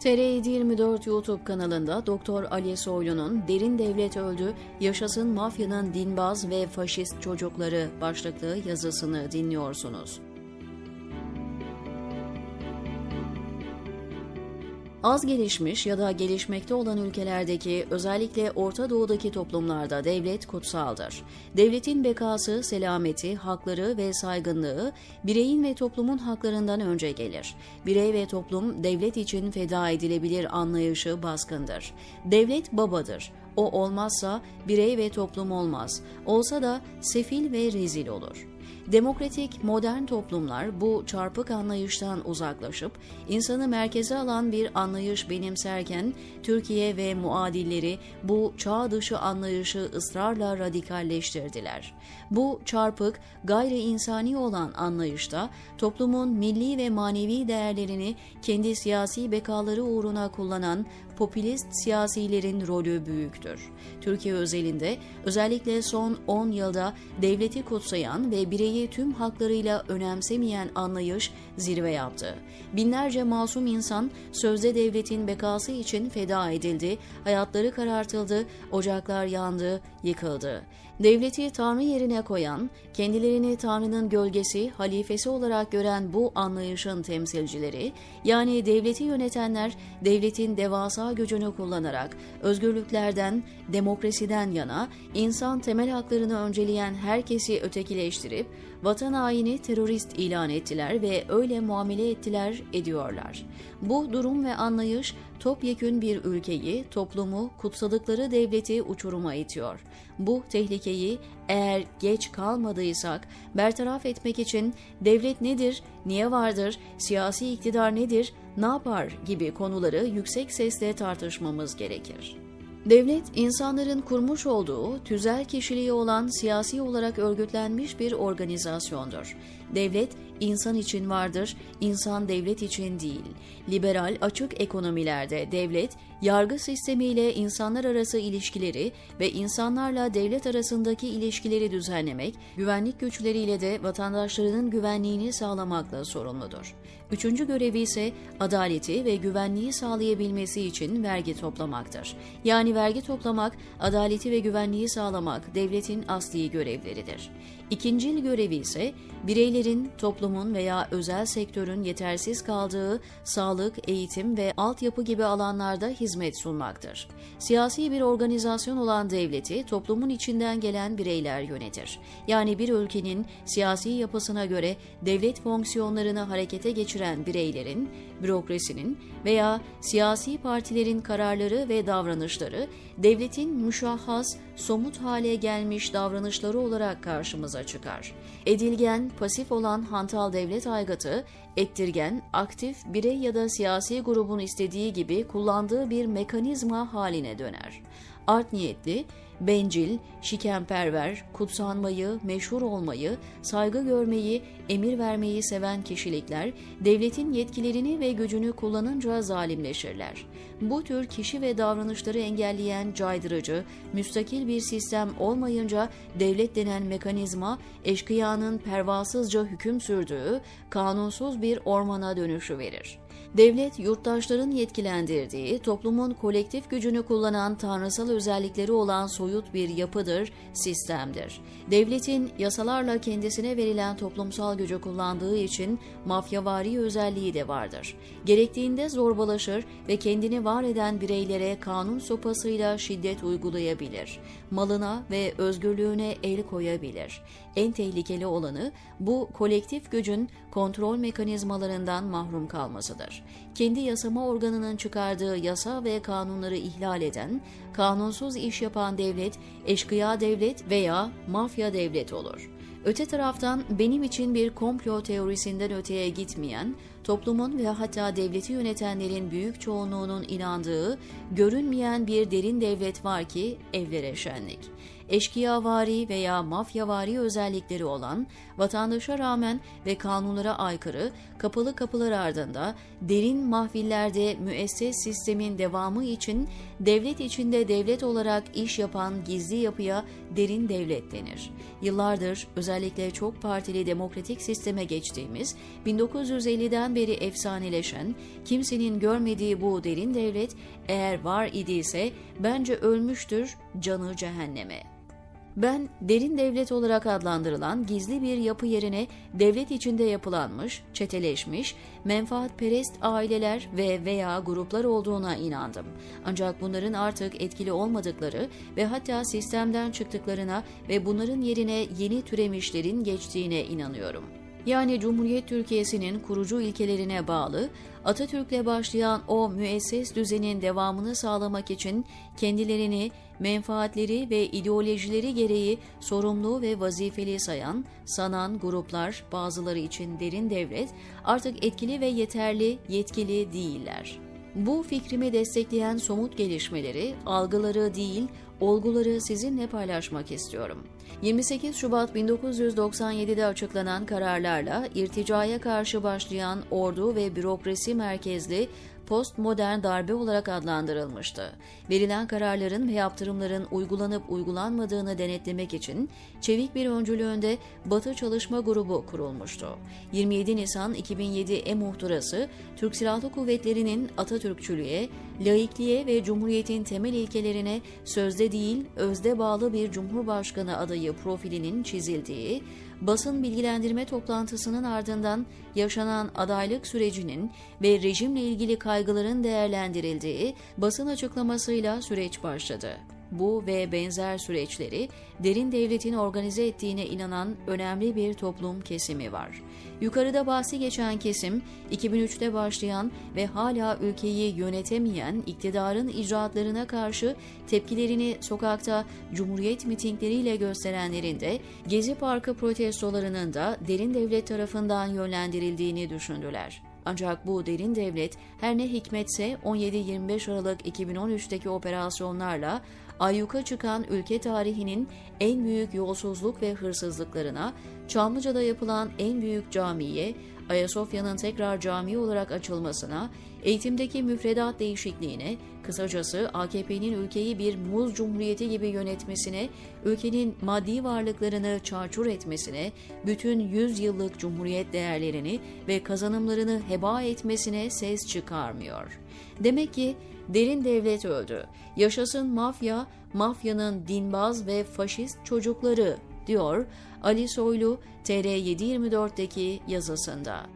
TR724 YouTube kanalında Doktor Ali Soylu'nun Derin Devlet Öldü, Yaşasın Mafyanın Dinbaz ve Faşist Çocukları başlıklı yazısını dinliyorsunuz. Az gelişmiş ya da gelişmekte olan ülkelerdeki özellikle Orta Doğu'daki toplumlarda devlet kutsaldır. Devletin bekası, selameti, hakları ve saygınlığı bireyin ve toplumun haklarından önce gelir. Birey ve toplum devlet için feda edilebilir anlayışı baskındır. Devlet babadır. O olmazsa birey ve toplum olmaz. Olsa da sefil ve rezil olur. Demokratik modern toplumlar bu çarpık anlayıştan uzaklaşıp insanı merkeze alan bir anlayış benimserken Türkiye ve muadilleri bu çağ dışı anlayışı ısrarla radikalleştirdiler. Bu çarpık, gayri insani olan anlayışta toplumun milli ve manevi değerlerini kendi siyasi bekaları uğruna kullanan popülist siyasilerin rolü büyüktür. Türkiye özelinde özellikle son 10 yılda devleti kutsayan ve bireyi tüm haklarıyla önemsemeyen anlayış zirve yaptı. Binlerce masum insan sözde devletin bekası için feda edildi, hayatları karartıldı, ocaklar yandı, yıkıldı. Devleti Tanrı yerine koyan, kendilerini Tanrı'nın gölgesi, halifesi olarak gören bu anlayışın temsilcileri, yani devleti yönetenler, devletin devasa gücünü kullanarak özgürlüklerden, demokrasiden yana insan temel haklarını önceleyen herkesi ötekileştirip, vatan haini terörist ilan ettiler ve öyle muamele ettiler, ediyorlar. Bu durum ve anlayış topyekün bir ülkeyi, toplumu, kutsadıkları devleti uçuruma itiyor. Bu tehlikeyi eğer geç kalmadıysak bertaraf etmek için devlet nedir, niye vardır, siyasi iktidar nedir, ne yapar gibi konuları yüksek sesle tartışmamız gerekir. Devlet, insanların kurmuş olduğu tüzel kişiliği olan siyasi olarak örgütlenmiş bir organizasyondur. Devlet, insan için vardır, insan devlet için değil. Liberal, açık ekonomilerde devlet, yargı sistemiyle insanlar arası ilişkileri ve insanlarla devlet arasındaki ilişkileri düzenlemek, güvenlik güçleriyle de vatandaşlarının güvenliğini sağlamakla sorumludur. Üçüncü görevi ise adaleti ve güvenliği sağlayabilmesi için vergi toplamaktır. Yani vergi toplamak, adaleti ve güvenliği sağlamak devletin asli görevleridir. İkincil görevi ise bireylerin, toplumun veya özel sektörün yetersiz kaldığı sağlık, eğitim ve altyapı gibi alanlarda hizmet sunmaktır. Siyasi bir organizasyon olan devleti toplumun içinden gelen bireyler yönetir. Yani bir ülkenin siyasi yapısına göre devlet fonksiyonlarını harekete geçiren bireylerin, bürokrasinin veya siyasi partilerin kararları ve davranışları devletin müşahhas, somut hale gelmiş davranışları olarak karşımıza çıkar. Edilgen, pasif olan hantal devlet aygıtı, ettirgen, aktif birey ya da siyasi grubun istediği gibi kullandığı bir mekanizma haline döner. Art niyetli, bencil, şikenperver, kutsanmayı, meşhur olmayı, saygı görmeyi, emir vermeyi seven kişilikler devletin yetkilerini ve gücünü kullanınca zalimleşirler. Bu tür kişi ve davranışları engelleyen caydırıcı, müstakil bir sistem olmayınca devlet denen mekanizma eşkıyanın pervasızca hüküm sürdüğü kanunsuz bir ormana dönüşü verir. Devlet, yurttaşların yetkilendirdiği, toplumun kolektif gücünü kullanan tanrısal özellikleri olan soyut bir yapıdır, sistemdir. Devletin yasalarla kendisine verilen toplumsal gücü kullandığı için mafyavari özelliği de vardır. Gerektiğinde zorbalaşır ve kendini var eden bireylere kanun sopasıyla şiddet uygulayabilir. Malına ve özgürlüğüne el koyabilir. En tehlikeli olanı bu kolektif gücün kontrol mekanizmalarından mahrum kalmasıdır. Kendi yasama organının çıkardığı yasa ve kanunları ihlal eden, kanunsuz iş yapan devlet, eşkıya devlet veya mafya devlet olur. Öte taraftan benim için bir komplo teorisinden öteye gitmeyen, toplumun ve hatta devleti yönetenlerin büyük çoğunluğunun inandığı, görünmeyen bir derin devlet var ki evlere şenlik. Eşkıyavari veya mafyavari özellikleri olan, vatandaşa rağmen ve kanunlara aykırı, kapalı kapılar ardında, derin mahfillerde müesses sistemin devamı için devlet içinde devlet olarak iş yapan gizli yapıya derin devlet denir. Yıllardır özellikle çok partili demokratik sisteme geçtiğimiz 1950'den beri efsaneleşen, kimsenin görmediği bu derin devlet eğer var idiyse bence ölmüştür canı cehenneme. Ben derin devlet olarak adlandırılan gizli bir yapı yerine devlet içinde yapılanmış, çeteleşmiş, menfaatperest aileler ve veya gruplar olduğuna inandım. Ancak bunların artık etkili olmadıkları ve hatta sistemden çıktıklarına ve bunların yerine yeni türemişlerin geçtiğine inanıyorum yani Cumhuriyet Türkiye'sinin kurucu ilkelerine bağlı, Atatürk'le başlayan o müesses düzenin devamını sağlamak için kendilerini menfaatleri ve ideolojileri gereği sorumlu ve vazifeli sayan, sanan gruplar bazıları için derin devlet artık etkili ve yeterli, yetkili değiller. Bu fikrimi destekleyen somut gelişmeleri, algıları değil, olguları sizinle paylaşmak istiyorum. 28 Şubat 1997'de açıklanan kararlarla irticaya karşı başlayan ordu ve bürokrasi merkezli postmodern darbe olarak adlandırılmıştı. Verilen kararların ve yaptırımların uygulanıp uygulanmadığını denetlemek için çevik bir öncülüğünde Batı Çalışma Grubu kurulmuştu. 27 Nisan 2007 e-muhtırası Türk Silahlı Kuvvetleri'nin Atatürkçülüğe, laikliğe ve Cumhuriyet'in temel ilkelerine sözde değil özde bağlı bir Cumhurbaşkanı adayı profilinin çizildiği, basın bilgilendirme toplantısının ardından yaşanan adaylık sürecinin ve rejimle ilgili kaygıların değerlendirildiği basın açıklamasıyla süreç başladı. Bu ve benzer süreçleri derin devletin organize ettiğine inanan önemli bir toplum kesimi var. Yukarıda bahsi geçen kesim 2003'te başlayan ve hala ülkeyi yönetemeyen iktidarın icraatlarına karşı tepkilerini sokakta cumhuriyet mitingleriyle gösterenlerin de Gezi Parkı protestolarının da derin devlet tarafından yönlendirildiğini düşündüler. Ancak bu derin devlet her ne hikmetse 17-25 Aralık 2013'teki operasyonlarla ayyuka çıkan ülke tarihinin en büyük yolsuzluk ve hırsızlıklarına, Çamlıca'da yapılan en büyük camiye, Ayasofya'nın tekrar cami olarak açılmasına, eğitimdeki müfredat değişikliğine, kısacası AKP'nin ülkeyi bir muz cumhuriyeti gibi yönetmesine, ülkenin maddi varlıklarını çarçur etmesine, bütün 100 yıllık cumhuriyet değerlerini ve kazanımlarını heba etmesine ses çıkarmıyor. Demek ki derin devlet öldü. Yaşasın mafya, mafyanın dinbaz ve faşist çocukları diyor Ali Soylu TR724'deki yazısında.